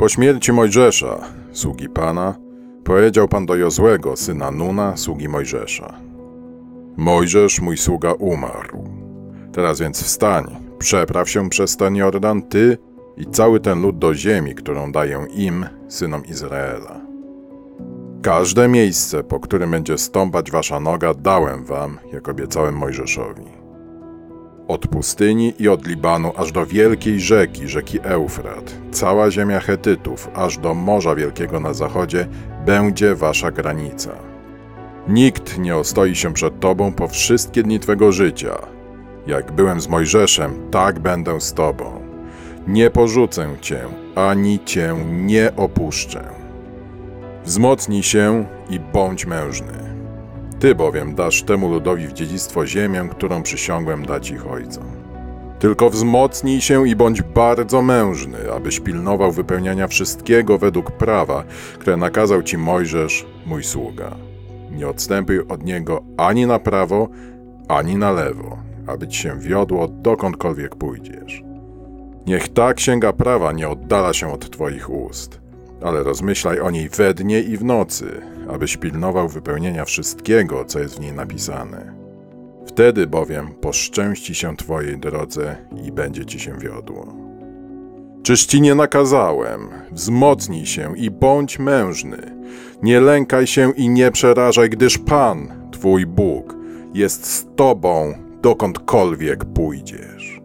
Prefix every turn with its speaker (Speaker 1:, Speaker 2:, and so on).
Speaker 1: Po śmierci Mojżesza, sługi Pana, powiedział Pan do Jozłego, syna Nuna, sługi Mojżesza. Mojżesz, mój sługa, umarł. Teraz więc wstań, przepraw się przez ten Jordan, ty i cały ten lud do ziemi, którą daję im, synom Izraela. Każde miejsce, po którym będzie stąpać wasza noga, dałem wam, jak obiecałem Mojżeszowi. Od pustyni i od Libanu aż do wielkiej rzeki, rzeki Eufrat, cała ziemia Hetytów, aż do Morza Wielkiego na zachodzie, będzie wasza granica. Nikt nie ostoi się przed tobą po wszystkie dni twego życia. Jak byłem z Mojżeszem, tak będę z tobą. Nie porzucę cię, ani cię nie opuszczę. Wzmocnij się i bądź mężny. Ty bowiem dasz temu ludowi w dziedzictwo ziemię, którą przysiągłem dać ich ojcom. Tylko wzmocnij się i bądź bardzo mężny, abyś pilnował wypełniania wszystkiego według prawa, które nakazał ci Mojżesz, mój sługa. Nie odstępuj od niego ani na prawo, ani na lewo, aby ci się wiodło dokądkolwiek pójdziesz. Niech ta księga prawa nie oddala się od twoich ust, ale rozmyślaj o niej we dnie i w nocy, abyś pilnował wypełnienia wszystkiego, co jest w niej napisane. Wtedy bowiem poszczęści się twojej drodze i będzie ci się wiodło. Czyż ci nie nakazałem? Wzmocnij się i bądź mężny. Nie lękaj się i nie przerażaj, gdyż Pan, twój Bóg, jest z tobą, dokądkolwiek pójdziesz.